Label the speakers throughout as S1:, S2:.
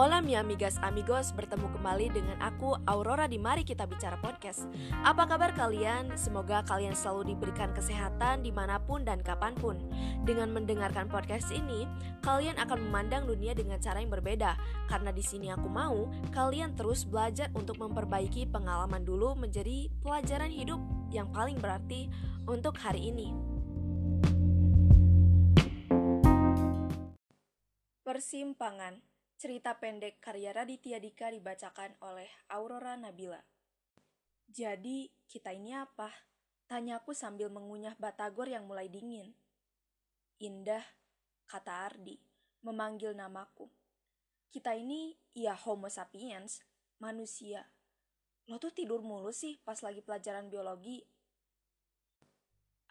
S1: Hola mi amigas amigos, bertemu kembali dengan aku Aurora di Mari Kita Bicara Podcast. Apa kabar kalian? Semoga kalian selalu diberikan kesehatan di mana pun dan kapan pun. Dengan mendengarkan podcast ini, kalian akan memandang dunia dengan cara yang berbeda. Karena di sini aku mau kalian terus belajar untuk memperbaiki pengalaman dulu menjadi pelajaran hidup yang paling berarti untuk hari ini. Persimpangan Cerita pendek karya Raditya Dika dibacakan oleh Aurora Nabila. Jadi, kita ini apa? Tanyaku sambil mengunyah batagor yang mulai dingin. Indah, kata Ardi, memanggil namaku. Kita ini, ya homo sapiens, manusia. Lo tuh tidur mulu sih pas lagi pelajaran biologi.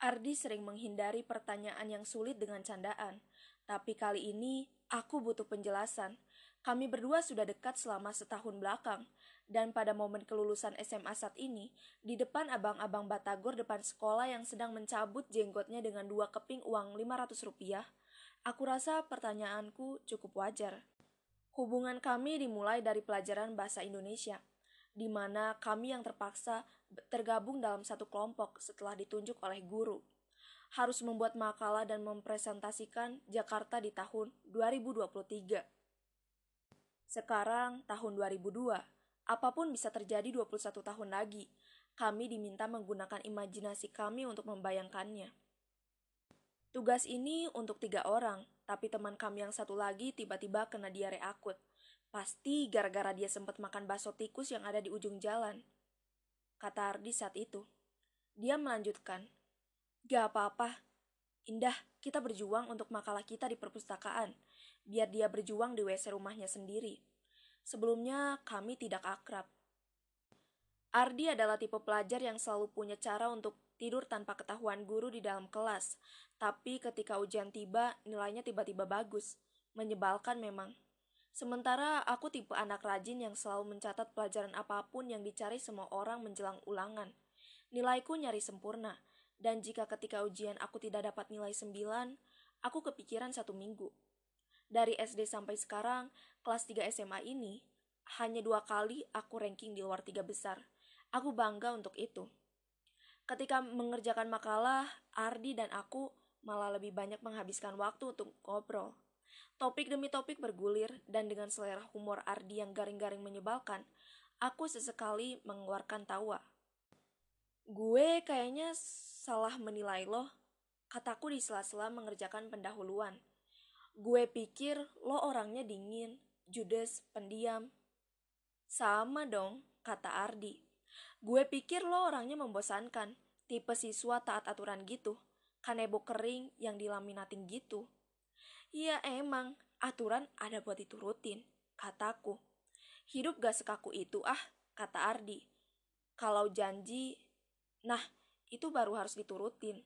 S1: Ardi sering menghindari pertanyaan yang sulit dengan candaan, tapi kali ini aku butuh penjelasan kami berdua sudah dekat selama setahun belakang, dan pada momen kelulusan SMA saat ini, di depan abang-abang Batagor depan sekolah yang sedang mencabut jenggotnya dengan dua keping uang 500 rupiah, aku rasa pertanyaanku cukup wajar. Hubungan kami dimulai dari pelajaran bahasa Indonesia, di mana kami yang terpaksa tergabung dalam satu kelompok setelah ditunjuk oleh guru. Harus membuat makalah dan mempresentasikan Jakarta di tahun 2023 sekarang tahun 2002, apa pun bisa terjadi 21 tahun lagi. Kami diminta menggunakan imajinasi kami untuk membayangkannya. Tugas ini untuk tiga orang, tapi teman kami yang satu lagi tiba-tiba kena diare akut. Pasti gara-gara dia sempat makan bakso tikus yang ada di ujung jalan. Kata Ardi saat itu. Dia melanjutkan, Gak apa-apa, Indah, kita berjuang untuk makalah kita di perpustakaan biar dia berjuang di WC rumahnya sendiri. Sebelumnya kami tidak akrab. Ardi adalah tipe pelajar yang selalu punya cara untuk tidur tanpa ketahuan guru di dalam kelas, tapi ketika ujian tiba, nilainya tiba-tiba bagus. Menyebalkan memang. Sementara aku tipe anak rajin yang selalu mencatat pelajaran apa pun yang dicari semua orang menjelang ulangan. Nilaiku nyari sempurna, dan jika ketika ujian aku tidak dapat nilai 9, aku kepikiran satu minggu. Dari SD sampai sekarang, kelas 3 SMA ini, hanya dua kali aku ranking di luar tiga besar. Aku bangga untuk itu. Ketika mengerjakan makalah, Ardi dan aku malah lebih banyak menghabiskan waktu untuk ngobrol. Topik demi topik bergulir, dan dengan selera humor Ardi yang garing-garing menyebalkan, aku sesekali mengeluarkan tawa. Gue kayaknya salah menilai loh, kataku di sela-sela mengerjakan pendahuluan. Gue pikir lo orangnya dingin, judes, pendiam. Sama dong, kata Ardi. Gue pikir lo orangnya membosankan, tipe siswa taat aturan gitu, kanebo kering yang dilaminating gitu. Iya emang, aturan ada buat diturutin, kataku. Hidup gak sekaku itu ah, kata Ardi. Kalau janji, nah itu baru harus diturutin.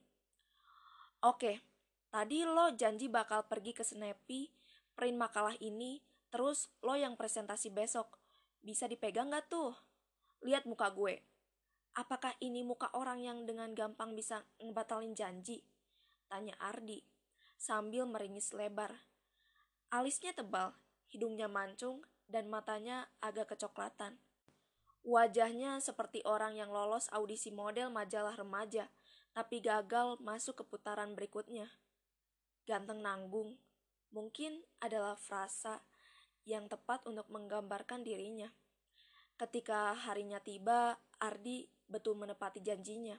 S1: Oke, Tadi lo janji bakal pergi ke Snappy, print makalah ini, terus lo yang presentasi besok. Bisa dipegang gak tuh? Lihat muka gue. Apakah ini muka orang yang dengan gampang bisa ngebatalin janji? Tanya Ardi, sambil meringis lebar. Alisnya tebal, hidungnya mancung, dan matanya agak kecoklatan. Wajahnya seperti orang yang lolos audisi model majalah remaja, tapi gagal masuk ke putaran berikutnya ganteng nanggung mungkin adalah frasa yang tepat untuk menggambarkan dirinya. Ketika harinya tiba, Ardi betul menepati janjinya.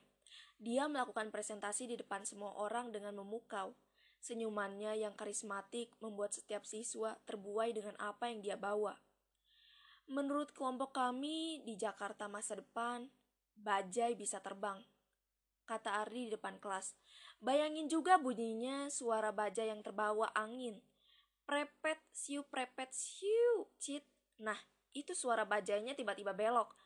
S1: Dia melakukan presentasi di depan semua orang dengan memukau. Senyumannya yang karismatik membuat setiap siswa terbuai dengan apa yang dia bawa. Menurut kelompok kami di Jakarta masa depan, bajai bisa terbang, kata Ardi di depan kelas. Bayangin juga bunyinya suara baja yang terbawa angin. Prepet, siu, prepet, siu, cit. Nah, itu suara bajanya tiba-tiba belok.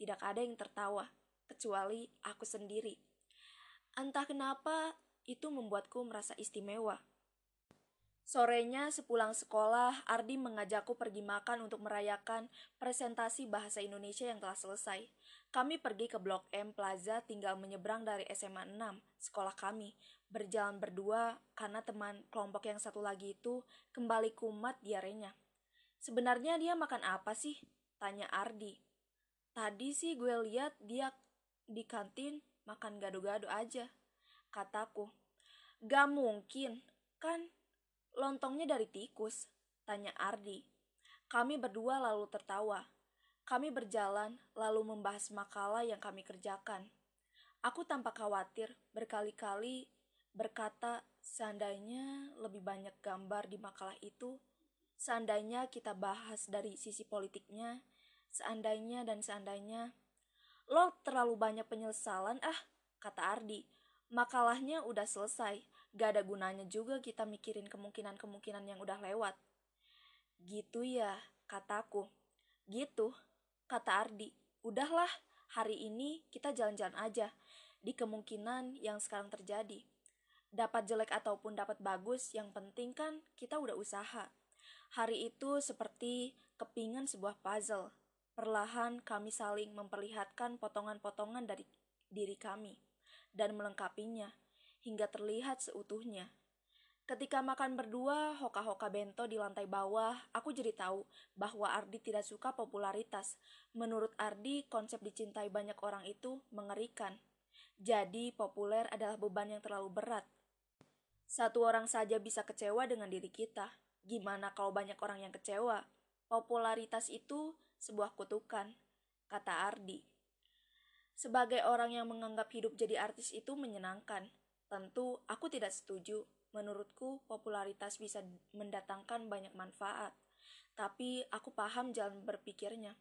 S1: Tidak ada yang tertawa, kecuali aku sendiri. Entah kenapa, itu membuatku merasa istimewa. Sorenya sepulang sekolah, Ardi mengajakku pergi makan untuk merayakan presentasi bahasa Indonesia yang telah selesai. Kami pergi ke Blok M Plaza tinggal menyeberang dari SMA 6, sekolah kami. Berjalan berdua karena teman kelompok yang satu lagi itu kembali kumat diarenya. Sebenarnya dia makan apa sih? Tanya Ardi. Tadi sih gue lihat dia di kantin makan gado-gado aja. Kataku. Gak mungkin, kan lontongnya dari tikus? Tanya Ardi. Kami berdua lalu tertawa. Kami berjalan lalu membahas makalah yang kami kerjakan. Aku tampak khawatir berkali-kali berkata seandainya lebih banyak gambar di makalah itu, seandainya kita bahas dari sisi politiknya, seandainya dan seandainya. Lo terlalu banyak penyesalan ah, kata Ardi. Makalahnya udah selesai, gak ada gunanya juga kita mikirin kemungkinan-kemungkinan yang udah lewat. Gitu ya, kataku. Gitu, kata Ardi. Udahlah, hari ini kita jalan-jalan aja di kemungkinan yang sekarang terjadi. Dapat jelek ataupun dapat bagus, yang penting kan kita udah usaha. Hari itu seperti kepingan sebuah puzzle. Perlahan kami saling memperlihatkan potongan-potongan dari diri kami dan melengkapinya hingga terlihat seutuhnya. Ketika makan berdua, hoka-hoka bento di lantai bawah, aku jadi tahu bahwa Ardi tidak suka popularitas. Menurut Ardi, konsep dicintai banyak orang itu mengerikan. Jadi, populer adalah beban yang terlalu berat. Satu orang saja bisa kecewa dengan diri kita. Gimana kalau banyak orang yang kecewa? Popularitas itu sebuah kutukan, kata Ardi. Sebagai orang yang menganggap hidup jadi artis itu menyenangkan, tentu aku tidak setuju. Menurutku, popularitas bisa mendatangkan banyak manfaat, tapi aku paham jalan berpikirnya,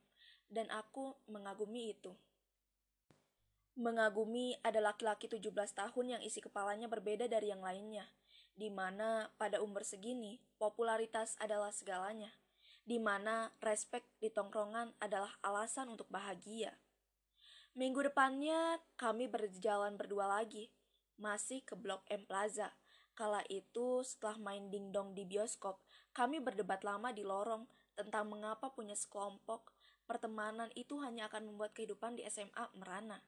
S1: dan aku mengagumi itu. Mengagumi ada laki-laki 17 tahun yang isi kepalanya berbeda dari yang lainnya, di mana pada umur segini popularitas adalah segalanya, di mana respek di tongkrongan adalah alasan untuk bahagia. Minggu depannya kami berjalan berdua lagi, masih ke Blok M Plaza. Kala itu setelah main dingdong di bioskop, kami berdebat lama di lorong tentang mengapa punya sekelompok pertemanan itu hanya akan membuat kehidupan di SMA merana.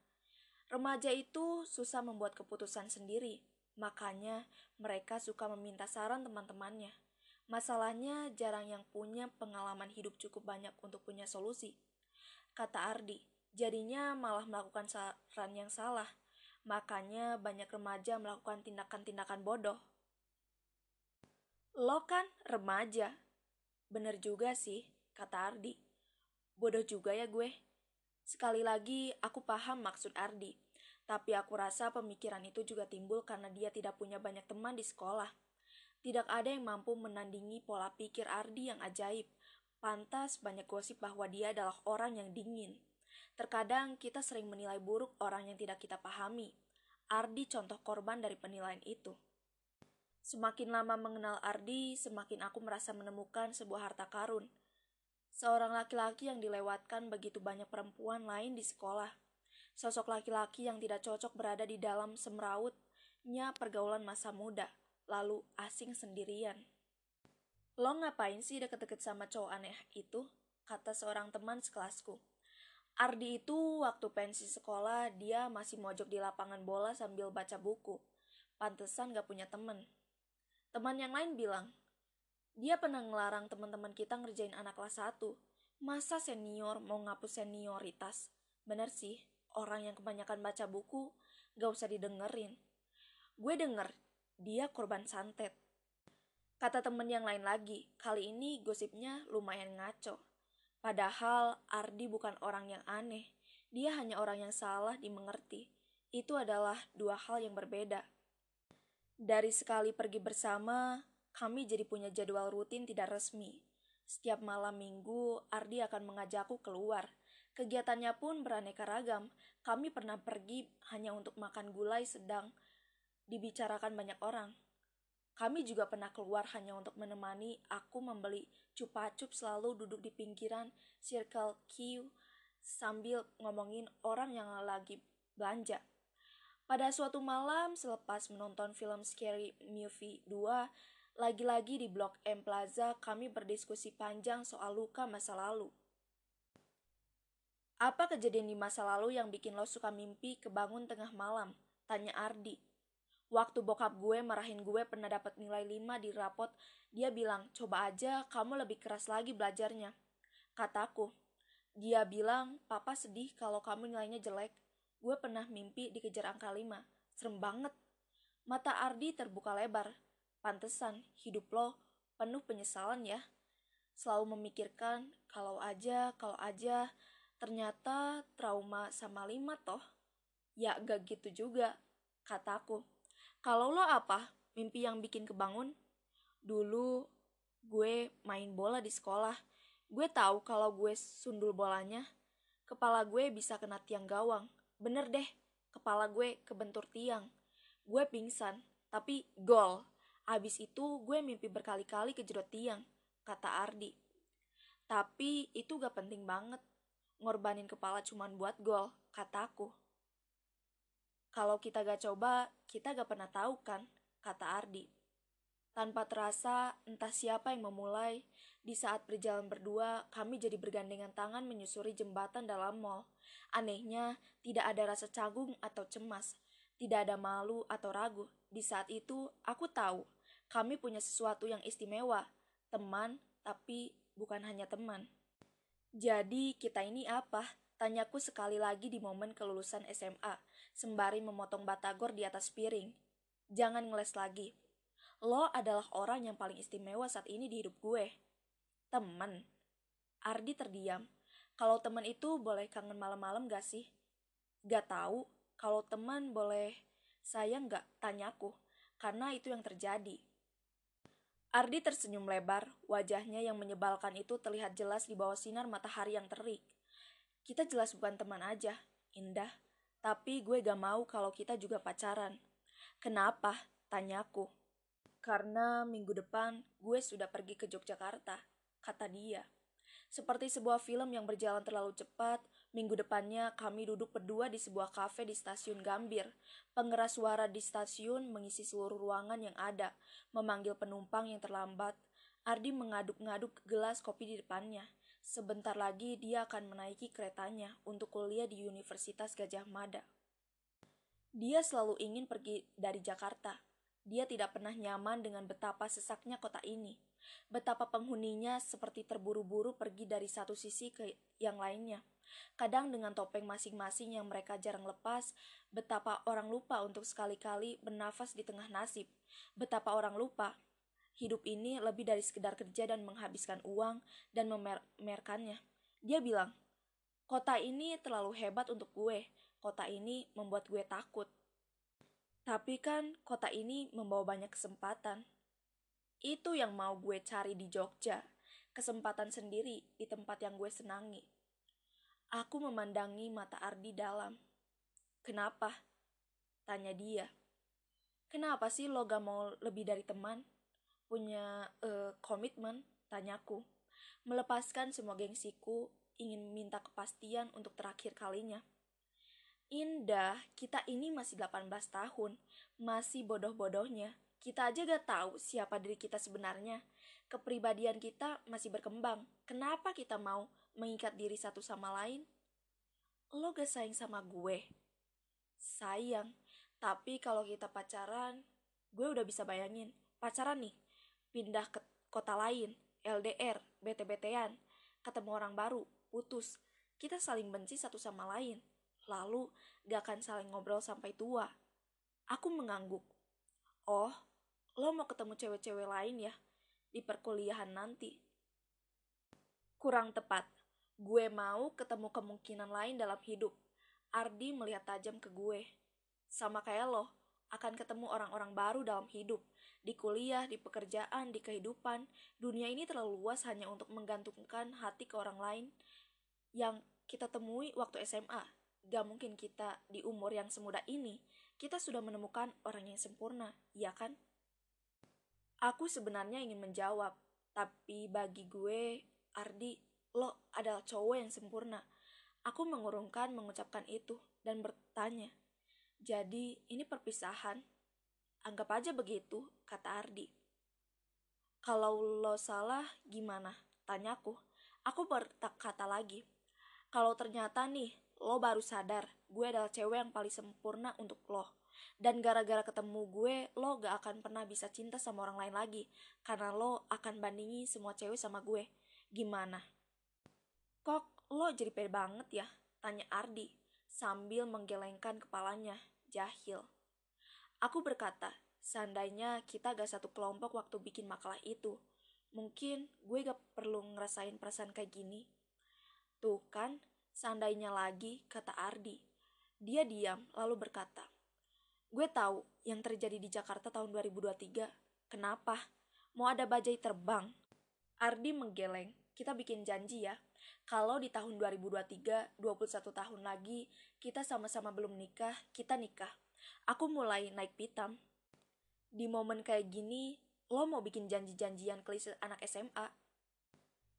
S1: Remaja itu susah membuat keputusan sendiri, makanya mereka suka meminta saran teman-temannya. Masalahnya jarang yang punya pengalaman hidup cukup banyak untuk punya solusi. Kata Ardi, jadinya malah melakukan saran yang salah. Makanya banyak remaja melakukan tindakan-tindakan bodoh. Lo kan remaja. Bener juga sih, kata Ardi. Bodoh juga ya gue. Sekali lagi, aku paham maksud Ardi. Tapi aku rasa pemikiran itu juga timbul karena dia tidak punya banyak teman di sekolah. Tidak ada yang mampu menandingi pola pikir Ardi yang ajaib. Pantas banyak gosip bahwa dia adalah orang yang dingin. Terkadang kita sering menilai buruk orang yang tidak kita pahami. Ardi contoh korban dari penilaian itu. Semakin lama mengenal Ardi, semakin aku merasa menemukan sebuah harta karun – Seorang laki-laki yang dilewatkan begitu banyak perempuan lain di sekolah. Sosok laki-laki yang tidak cocok berada di dalam semrautnya pergaulan masa muda, lalu asing sendirian. Lo ngapain sih deket-deket sama cowok aneh itu? Kata seorang teman sekelasku. Ardi itu waktu pensi sekolah dia masih mojok di lapangan bola sambil baca buku. Pantesan gak punya temen. Teman yang lain bilang, dia pernah ngelarang teman-teman kita ngerjain anak kelas 1. Masa senior mau ngapus senioritas? Bener sih, orang yang kebanyakan baca buku gak usah didengerin. Gue denger, dia korban santet. Kata temen yang lain lagi, kali ini gosipnya lumayan ngaco. Padahal Ardi bukan orang yang aneh, dia hanya orang yang salah dimengerti. Itu adalah dua hal yang berbeda. Dari sekali pergi bersama, kami jadi punya jadwal rutin tidak resmi. Setiap malam minggu, Ardi akan mengajakku keluar. Kegiatannya pun beraneka ragam. Kami pernah pergi hanya untuk makan gulai sedang dibicarakan banyak orang. Kami juga pernah keluar hanya untuk menemani aku membeli cupa-cup selalu duduk di pinggiran Circle Q sambil ngomongin orang yang lagi belanja. Pada suatu malam selepas menonton film Scary Movie 2, lagi-lagi di Blok M Plaza kami berdiskusi panjang soal luka masa lalu. Apa kejadian di masa lalu yang bikin lo suka mimpi kebangun tengah malam? Tanya Ardi. Waktu bokap gue marahin gue pernah dapat nilai 5 di rapot, dia bilang, coba aja kamu lebih keras lagi belajarnya. Kataku, dia bilang, papa sedih kalau kamu nilainya jelek. Gue pernah mimpi dikejar angka 5. Serem banget. Mata Ardi terbuka lebar. Pantesan, hidup lo penuh penyesalan ya. Selalu memikirkan, kalau aja, kalau aja, ternyata trauma sama lima toh. Ya gak gitu juga, kataku. Kalau lo apa? Mimpi yang bikin kebangun? Dulu gue main bola di sekolah. Gue tahu kalau gue sundul bolanya, kepala gue bisa kena tiang gawang. Bener deh, kepala gue kebentur tiang. Gue pingsan, tapi gol. Abis itu gue mimpi berkali-kali kejedot tiang, kata Ardi. Tapi itu gak penting banget. Ngorbanin kepala cuman buat gol, kataku. Kalau kita gak coba, kita gak pernah tahu kan, kata Ardi. Tanpa terasa, entah siapa yang memulai, di saat berjalan berdua, kami jadi bergandengan tangan menyusuri jembatan dalam mall. Anehnya, tidak ada rasa canggung atau cemas, tidak ada malu atau ragu. Di saat itu, aku tahu, kami punya sesuatu yang istimewa, teman, tapi bukan hanya teman. Jadi, kita ini apa? Tanyaku sekali lagi di momen kelulusan SMA, sembari memotong batagor di atas piring. Jangan ngeles lagi. Lo adalah orang yang paling istimewa saat ini di hidup gue. Temen. Ardi terdiam. Kalau temen itu boleh kangen malam-malam gak sih? Gak tahu. Kalau teman boleh sayang gak? Tanyaku. Karena itu yang terjadi. Ardi tersenyum lebar, wajahnya yang menyebalkan itu terlihat jelas di bawah sinar matahari yang terik. Kita jelas bukan teman aja, indah. Tapi gue gak mau kalau kita juga pacaran. Kenapa? Tanyaku. Karena minggu depan gue sudah pergi ke Yogyakarta, kata dia. Seperti sebuah film yang berjalan terlalu cepat, minggu depannya kami duduk berdua di sebuah kafe di stasiun Gambir. Pengeras suara di stasiun mengisi seluruh ruangan yang ada, memanggil penumpang yang terlambat. Ardi mengaduk-ngaduk gelas kopi di depannya. Sebentar lagi dia akan menaiki keretanya untuk kuliah di Universitas Gajah Mada. Dia selalu ingin pergi dari Jakarta. Dia tidak pernah nyaman dengan betapa sesaknya kota ini. Betapa penghuninya seperti terburu-buru pergi dari satu sisi ke yang lainnya. Kadang dengan topeng masing-masing yang mereka jarang lepas, betapa orang lupa untuk sekali-kali bernafas di tengah nasib. Betapa orang lupa Hidup ini lebih dari sekedar kerja dan menghabiskan uang dan memerkannya. Dia bilang, kota ini terlalu hebat untuk gue. Kota ini membuat gue takut. Tapi kan kota ini membawa banyak kesempatan. Itu yang mau gue cari di Jogja. Kesempatan sendiri di tempat yang gue senangi. Aku memandangi mata Ardi dalam. Kenapa? Tanya dia. Kenapa sih lo gak mau lebih dari teman? Punya uh, komitmen, tanyaku. Melepaskan semua gengsiku, ingin minta kepastian untuk terakhir kalinya. Indah, kita ini masih 18 tahun, masih bodoh-bodohnya. Kita aja gak tahu siapa diri kita sebenarnya. Kepribadian kita masih berkembang. Kenapa kita mau mengikat diri satu sama lain? Lo gak sayang sama gue? Sayang, tapi kalau kita pacaran, gue udah bisa bayangin. Pacaran nih, pindah ke kota lain, LDR, BT-BTan, ketemu orang baru, putus. Kita saling benci satu sama lain. Lalu gak akan saling ngobrol sampai tua. Aku mengangguk. Oh, lo mau ketemu cewek-cewek lain ya? Di perkuliahan nanti. Kurang tepat. Gue mau ketemu kemungkinan lain dalam hidup. Ardi melihat tajam ke gue. Sama kayak lo, akan ketemu orang-orang baru dalam hidup di kuliah, di pekerjaan, di kehidupan, dunia ini terlalu luas hanya untuk menggantungkan hati ke orang lain yang kita temui waktu SMA. Gak mungkin kita di umur yang semuda ini, kita sudah menemukan orang yang sempurna, ya kan? Aku sebenarnya ingin menjawab, tapi bagi gue, Ardi, lo adalah cowok yang sempurna. Aku mengurungkan mengucapkan itu dan bertanya, jadi ini perpisahan? Anggap aja begitu, kata Ardi. Kalau lo salah, gimana? Tanyaku. Aku berkata lagi. Kalau ternyata nih, lo baru sadar, gue adalah cewek yang paling sempurna untuk lo. Dan gara-gara ketemu gue, lo gak akan pernah bisa cinta sama orang lain lagi. Karena lo akan bandingi semua cewek sama gue. Gimana? Kok lo jadi pede banget ya? Tanya Ardi sambil menggelengkan kepalanya. Jahil. Aku berkata, seandainya kita gak satu kelompok waktu bikin makalah itu, mungkin gue gak perlu ngerasain perasaan kayak gini. Tuh kan, seandainya lagi, kata Ardi. Dia diam, lalu berkata, Gue tahu yang terjadi di Jakarta tahun 2023. Kenapa? Mau ada bajai terbang? Ardi menggeleng. Kita bikin janji ya. Kalau di tahun 2023, 21 tahun lagi, kita sama-sama belum nikah, kita nikah. Aku mulai naik pitam. Di momen kayak gini, lo mau bikin janji-janjian klise anak SMA.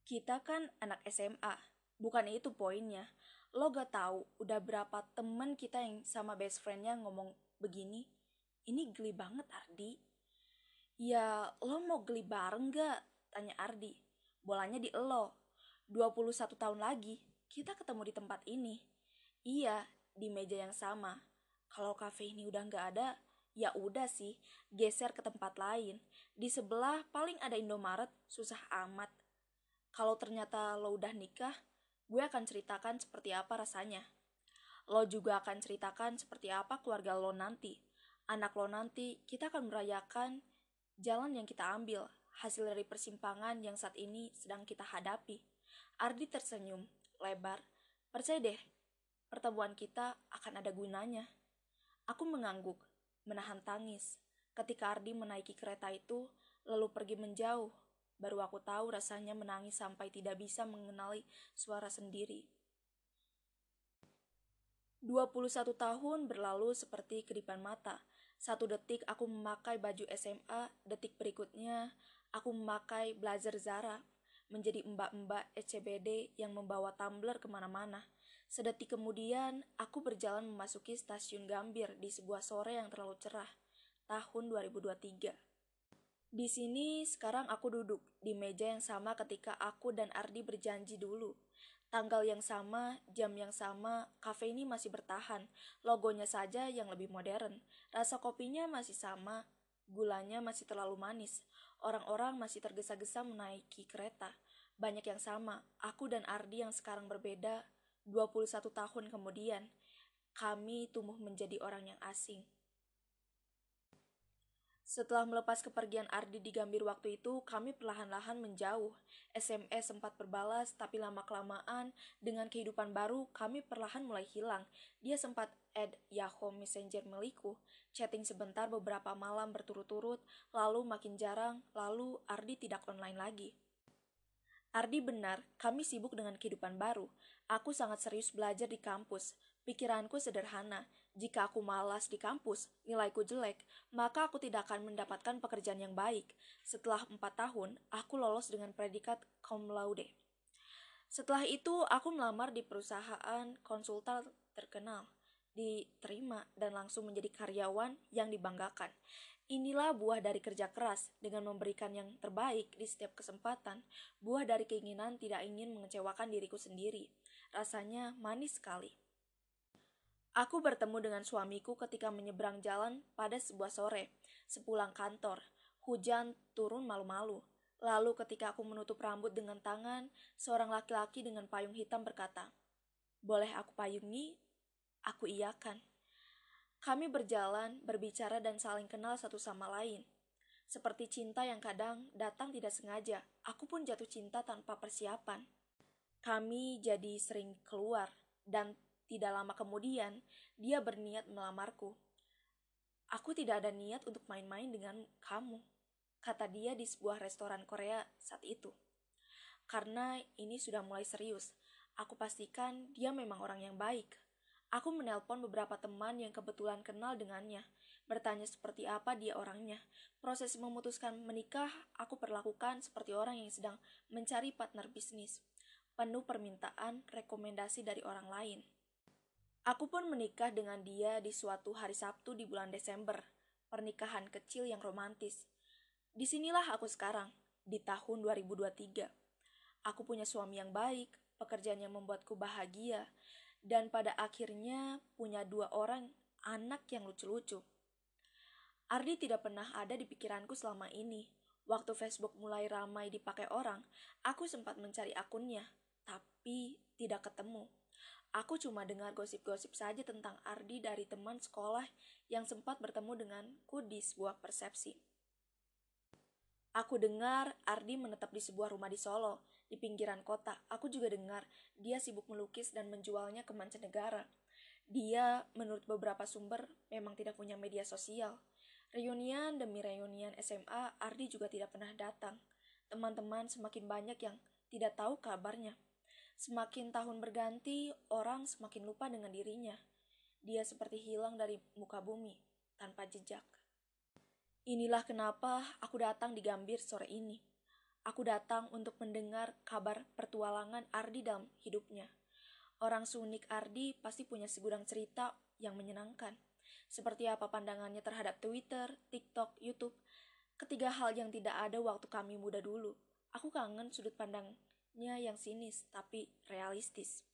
S1: Kita kan anak SMA, bukan itu poinnya lo gak tahu udah berapa temen kita yang sama best friendnya ngomong begini ini geli banget Ardi ya lo mau geli bareng gak tanya Ardi bolanya di lo 21 tahun lagi kita ketemu di tempat ini. Iya di meja yang sama. Kalau kafe ini udah gak ada ya udah sih geser ke tempat lain. Di sebelah paling ada Indomaret susah amat. Kalau ternyata lo udah nikah gue akan ceritakan seperti apa rasanya. Lo juga akan ceritakan seperti apa keluarga lo nanti. Anak lo nanti, kita akan merayakan jalan yang kita ambil, hasil dari persimpangan yang saat ini sedang kita hadapi. Ardi tersenyum, lebar. Percaya deh, pertemuan kita akan ada gunanya. Aku mengangguk, menahan tangis. Ketika Ardi menaiki kereta itu, lalu pergi menjauh, Baru aku tahu rasanya menangis sampai tidak bisa mengenali suara sendiri. 21 tahun berlalu seperti kedipan mata. Satu detik aku memakai baju SMA, detik berikutnya aku memakai blazer Zara, menjadi mbak-mbak ECBD yang membawa tumbler ke mana-mana. Sedetik kemudian, aku berjalan memasuki stasiun Gambir di sebuah sore yang terlalu cerah, tahun 2023. Di sini sekarang aku duduk di meja yang sama ketika aku dan Ardi berjanji dulu. Tanggal yang sama, jam yang sama, kafe ini masih bertahan. Logonya saja yang lebih modern. Rasa kopinya masih sama, gulanya masih terlalu manis. Orang-orang masih tergesa-gesa menaiki kereta. Banyak yang sama, aku dan Ardi yang sekarang berbeda 21 tahun kemudian. Kami tumbuh menjadi orang yang asing. Setelah melepas kepergian Ardi di Gambir waktu itu, kami perlahan-lahan menjauh. SMS sempat berbalas, tapi lama-kelamaan dengan kehidupan baru, kami perlahan mulai hilang. Dia sempat add Yahoo Messenger milikku, chatting sebentar beberapa malam berturut-turut, lalu makin jarang, lalu Ardi tidak online lagi. Ardi benar, kami sibuk dengan kehidupan baru. Aku sangat serius belajar di kampus. Pikiranku sederhana, jika aku malas di kampus, nilaiku jelek, maka aku tidak akan mendapatkan pekerjaan yang baik. Setelah empat tahun, aku lolos dengan predikat cum laude. Setelah itu, aku melamar di perusahaan konsultan terkenal, diterima, dan langsung menjadi karyawan yang dibanggakan. Inilah buah dari kerja keras, dengan memberikan yang terbaik di setiap kesempatan, buah dari keinginan tidak ingin mengecewakan diriku sendiri. Rasanya manis sekali. Aku bertemu dengan suamiku ketika menyeberang jalan pada sebuah sore, sepulang kantor. Hujan turun malu-malu. Lalu ketika aku menutup rambut dengan tangan, seorang laki-laki dengan payung hitam berkata, Boleh aku payungi? Aku iakan. Kami berjalan, berbicara dan saling kenal satu sama lain. Seperti cinta yang kadang datang tidak sengaja, aku pun jatuh cinta tanpa persiapan. Kami jadi sering keluar, dan tidak lama kemudian, dia berniat melamarku. Aku tidak ada niat untuk main-main dengan kamu, kata dia di sebuah restoran Korea saat itu. Karena ini sudah mulai serius, aku pastikan dia memang orang yang baik. Aku menelpon beberapa teman yang kebetulan kenal dengannya, bertanya seperti apa dia orangnya. Proses memutuskan menikah, aku perlakukan seperti orang yang sedang mencari partner bisnis, penuh permintaan rekomendasi dari orang lain. Aku pun menikah dengan dia di suatu hari Sabtu di bulan Desember, pernikahan kecil yang romantis. Di sinilah aku sekarang, di tahun 2023. Aku punya suami yang baik, pekerjaan yang membuatku bahagia, dan pada akhirnya punya dua orang anak yang lucu-lucu. Ardi tidak pernah ada di pikiranku selama ini. Waktu Facebook mulai ramai dipakai orang, aku sempat mencari akunnya, tapi tidak ketemu. Aku cuma dengar gosip-gosip saja tentang Ardi dari teman sekolah yang sempat bertemu denganku di sebuah persepsi. Aku dengar Ardi menetap di sebuah rumah di Solo, di pinggiran kota. Aku juga dengar dia sibuk melukis dan menjualnya ke mancanegara. Dia, menurut beberapa sumber, memang tidak punya media sosial. Reunian demi reunian SMA, Ardi juga tidak pernah datang. Teman-teman semakin banyak yang tidak tahu kabarnya. Semakin tahun berganti, orang semakin lupa dengan dirinya. Dia seperti hilang dari muka bumi, tanpa jejak. Inilah kenapa aku datang di Gambir sore ini. Aku datang untuk mendengar kabar pertualangan Ardi dalam hidupnya. Orang sunik Ardi pasti punya segudang cerita yang menyenangkan. Seperti apa pandangannya terhadap Twitter, TikTok, YouTube. Ketiga hal yang tidak ada waktu kami muda dulu. Aku kangen sudut pandangnya yang sinis tapi realistis.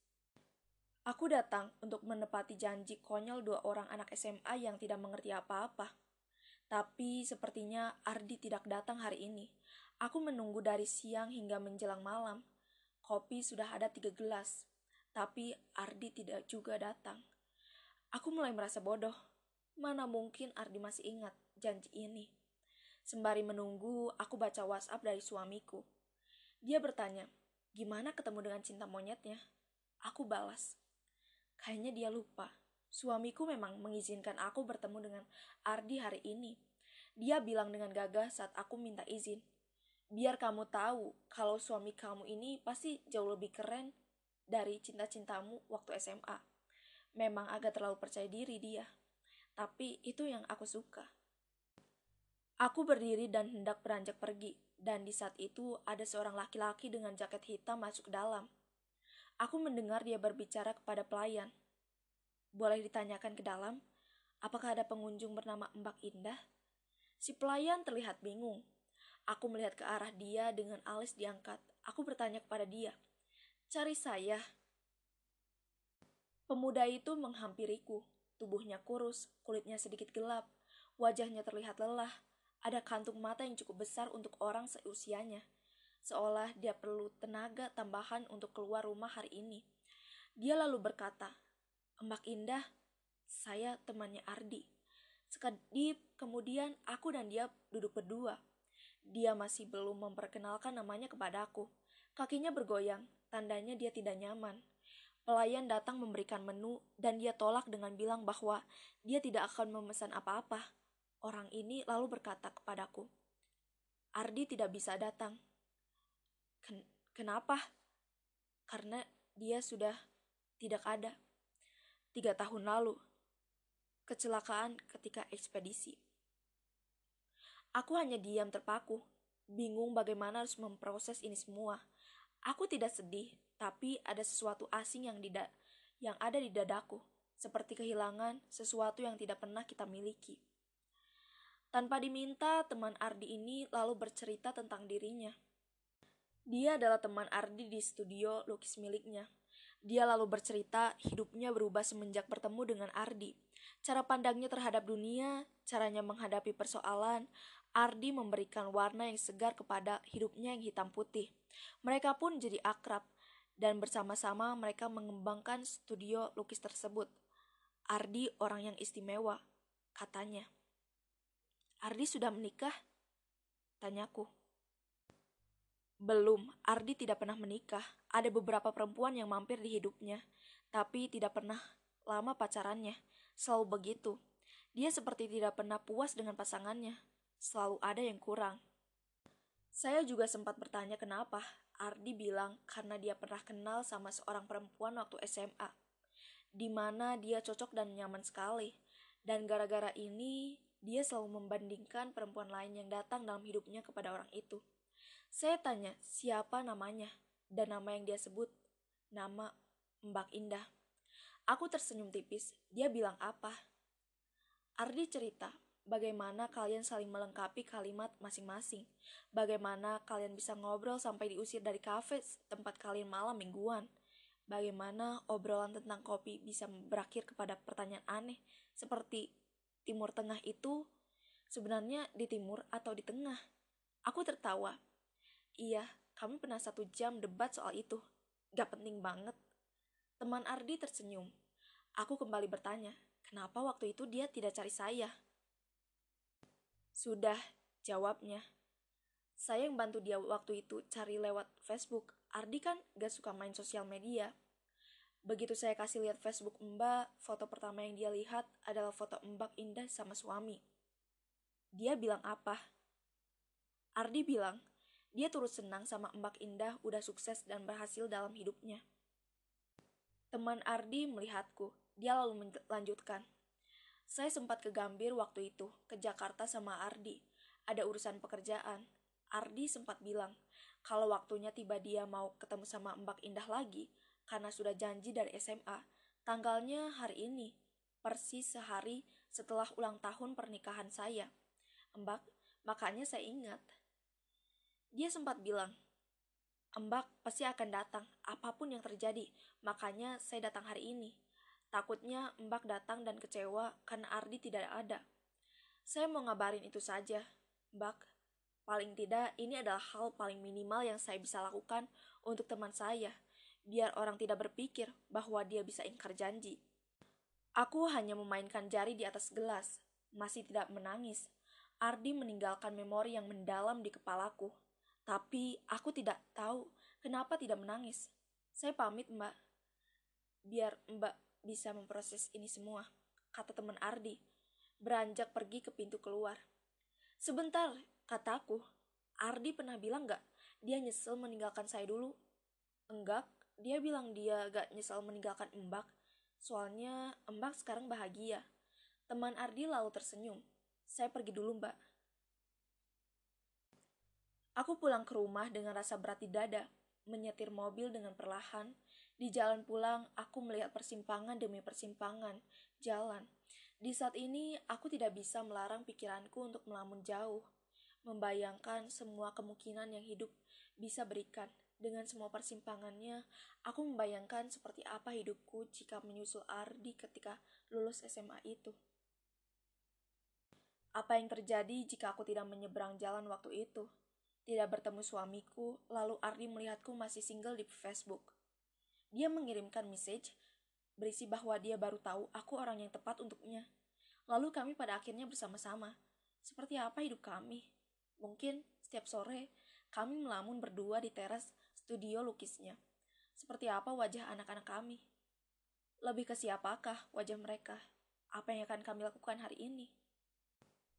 S1: Aku datang untuk menepati janji konyol dua orang anak SMA yang tidak mengerti apa-apa. Tapi sepertinya Ardi tidak datang hari ini. Aku menunggu dari siang hingga menjelang malam. Kopi sudah ada tiga gelas, tapi Ardi tidak juga datang. Aku mulai merasa bodoh. Mana mungkin Ardi masih ingat janji ini. Sembari menunggu, aku baca WhatsApp dari suamiku. Dia bertanya, gimana ketemu dengan cinta monyetnya? Aku balas, kayaknya dia lupa. Suamiku memang mengizinkan aku bertemu dengan Ardi hari ini. Dia bilang dengan gagah saat aku minta izin. Biar kamu tahu kalau suami kamu ini pasti jauh lebih keren dari cinta-cintamu waktu SMA. Memang agak terlalu percaya diri dia. Tapi itu yang aku suka. Aku berdiri dan hendak beranjak pergi. Dan di saat itu ada seorang laki-laki dengan jaket hitam masuk ke dalam. Aku mendengar dia berbicara kepada pelayan. Boleh ditanyakan ke dalam, apakah ada pengunjung bernama Mbak Indah? Si pelayan terlihat bingung. Aku melihat ke arah dia dengan alis diangkat. Aku bertanya kepada dia, "Cari saya?" Pemuda itu menghampiriku. Tubuhnya kurus, kulitnya sedikit gelap, wajahnya terlihat lelah. Ada kantung mata yang cukup besar untuk orang seusianya. Seolah dia perlu tenaga tambahan untuk keluar rumah hari ini. Dia lalu berkata, Mbak Indah, saya temannya Ardi. Sekedip kemudian aku dan dia duduk berdua. Dia masih belum memperkenalkan namanya kepadaku. Kakinya bergoyang, tandanya dia tidak nyaman. Pelayan datang memberikan menu dan dia tolak dengan bilang bahwa dia tidak akan memesan apa-apa. Orang ini lalu berkata kepadaku, Ardi tidak bisa datang. Ken kenapa? Karena dia sudah tidak ada tiga tahun lalu. Kecelakaan ketika ekspedisi. Aku hanya diam terpaku, bingung bagaimana harus memproses ini semua. Aku tidak sedih, tapi ada sesuatu asing yang yang ada di dadaku, seperti kehilangan sesuatu yang tidak pernah kita miliki. Tanpa diminta, teman Ardi ini lalu bercerita tentang dirinya. Dia adalah teman Ardi di studio lukis miliknya. Dia lalu bercerita hidupnya berubah semenjak bertemu dengan Ardi. Cara pandangnya terhadap dunia, caranya menghadapi persoalan, Ardi memberikan warna yang segar kepada hidupnya yang hitam putih. Mereka pun jadi akrab, dan bersama-sama mereka mengembangkan studio lukis tersebut. Ardi orang yang istimewa, katanya. Ardi sudah menikah? Tanyaku. Belum, Ardi tidak pernah menikah. Ada beberapa perempuan yang mampir di hidupnya, tapi tidak pernah lama pacarannya. Selalu begitu. Dia seperti tidak pernah puas dengan pasangannya. Selalu ada yang kurang. Saya juga sempat bertanya kenapa. Ardi bilang karena dia pernah kenal sama seorang perempuan waktu SMA. Di mana dia cocok dan nyaman sekali. Dan gara-gara ini, dia selalu membandingkan perempuan lain yang datang dalam hidupnya kepada orang itu. Saya tanya siapa namanya dan nama yang dia sebut. Nama Mbak Indah. Aku tersenyum tipis. Dia bilang apa? Ardi cerita bagaimana kalian saling melengkapi kalimat masing-masing. Bagaimana kalian bisa ngobrol sampai diusir dari kafe tempat kalian malam mingguan. bagaimana obrolan tentang kopi bisa berakhir kepada pertanyaan aneh seperti Timur Tengah itu sebenarnya di timur atau di tengah. Aku tertawa. Iya, kami pernah satu jam debat soal itu. Gak penting banget. Teman Ardi tersenyum. Aku kembali bertanya, kenapa waktu itu dia tidak cari saya? Sudah, jawabnya. Saya yang bantu dia waktu itu cari lewat Facebook. Ardi kan gak suka main sosial media. Begitu saya kasih lihat Facebook Mbak, foto pertama yang dia lihat adalah foto Mbak Indah sama suami. Dia bilang apa? Ardi bilang, dia turut senang sama Mbak Indah udah sukses dan berhasil dalam hidupnya. Teman Ardi melihatku. Dia lalu melanjutkan. Saya sempat ke Gambir waktu itu, ke Jakarta sama Ardi. Ada urusan pekerjaan. Ardi sempat bilang, kalau waktunya tiba dia mau ketemu sama Mbak Indah lagi, karena sudah janji dari SMA, tanggalnya hari ini, persis sehari setelah ulang tahun pernikahan saya. Mbak, makanya saya ingat. Dia sempat bilang, Mbak pasti akan datang, apa pun yang terjadi, makanya saya datang hari ini. Takutnya Mbak datang dan kecewa karena Ardi tidak ada. Saya mau ngabarin itu saja, Mbak. Paling tidak, ini adalah hal paling minimal yang saya bisa lakukan untuk teman saya biar orang tidak berpikir bahwa dia bisa ingkar janji. Aku hanya memainkan jari di atas gelas, masih tidak menangis. Ardi meninggalkan memori yang mendalam di kepalaku. Tapi aku tidak tahu kenapa tidak menangis. Saya pamit, Mbak. Biar Mbak bisa memproses ini semua, kata teman Ardi. Beranjak pergi ke pintu keluar. Sebentar, kataku. Ardi pernah bilang gak dia nyesel meninggalkan saya dulu? Enggak, dia bilang dia gak nyesal meninggalkan Embak, soalnya Embak sekarang bahagia. Teman Ardi lalu tersenyum. Saya pergi dulu, Mbak. Aku pulang ke rumah dengan rasa berat di dada, menyetir mobil dengan perlahan. Di jalan pulang, aku melihat persimpangan demi persimpangan, jalan. Di saat ini, aku tidak bisa melarang pikiranku untuk melamun jauh, membayangkan semua kemungkinan yang hidup bisa berikan. Dengan semua persimpangannya, aku membayangkan seperti apa hidupku jika menyusul Ardi ketika lulus SMA itu. Apa yang terjadi jika aku tidak menyeberang jalan waktu itu? Tidak bertemu suamiku, lalu Ardi melihatku masih single di Facebook. Dia mengirimkan message berisi bahwa dia baru tahu aku orang yang tepat untuknya. Lalu kami pada akhirnya bersama-sama. Seperti apa hidup kami? Mungkin setiap sore kami melamun berdua di teras studio lukisnya. Seperti apa wajah anak-anak kami? Lebih ke siapakah wajah mereka? Apa yang akan kami lakukan hari ini?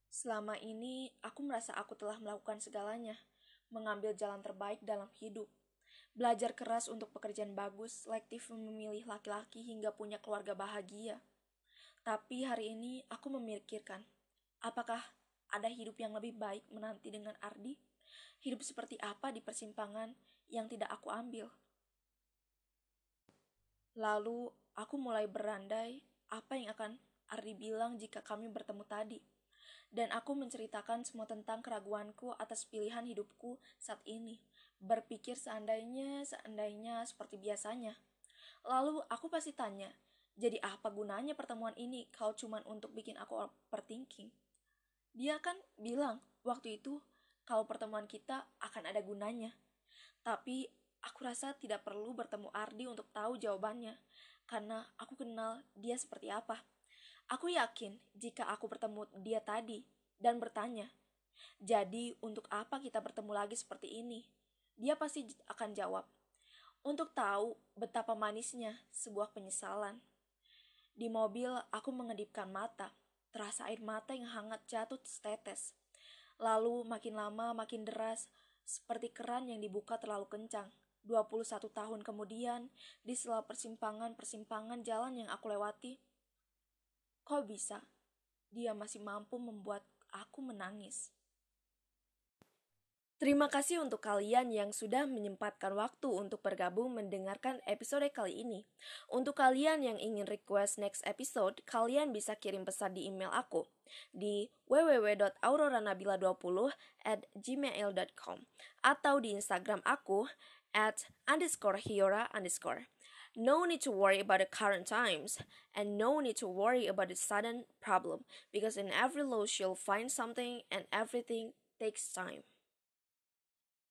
S1: Selama ini, aku merasa aku telah melakukan segalanya, mengambil jalan terbaik dalam hidup. Belajar keras untuk pekerjaan bagus, selektif memilih laki-laki hingga punya keluarga bahagia. Tapi hari ini aku memikirkan, apakah ada hidup yang lebih baik menanti dengan Ardi? Hidup seperti apa di persimpangan yang tidak aku ambil. Lalu aku mulai berandai apa yang akan Ardi bilang jika kami bertemu tadi. Dan aku menceritakan semua tentang keraguanku atas pilihan hidupku saat ini. Berpikir seandainya, seandainya seperti biasanya. Lalu aku pasti tanya, jadi apa gunanya pertemuan ini kalau cuma untuk bikin aku overthinking? Dia kan bilang waktu itu kalau pertemuan kita akan ada gunanya. Tapi aku rasa tidak perlu bertemu Ardi untuk tahu jawabannya, karena aku kenal dia seperti apa. Aku yakin jika aku bertemu dia tadi dan bertanya, jadi untuk apa kita bertemu lagi seperti ini? Dia pasti akan jawab, untuk tahu betapa manisnya sebuah penyesalan. Di mobil, aku mengedipkan mata, terasa air mata yang hangat jatuh setetes. Lalu makin lama makin deras, seperti keran yang dibuka terlalu kencang. 21 tahun kemudian, di sela persimpangan-persimpangan jalan yang aku lewati, kok bisa? Dia masih mampu membuat aku menangis. Terima kasih untuk kalian yang sudah menyempatkan waktu untuk bergabung mendengarkan episode kali ini. Untuk kalian yang ingin request next episode, kalian bisa kirim pesan di email aku di www.auroranabila20 at gmail.com atau di Instagram aku at underscore hiora underscore. No need to worry about the current times, and no need to worry about the sudden problem, because in every loss you'll find something, and everything takes time.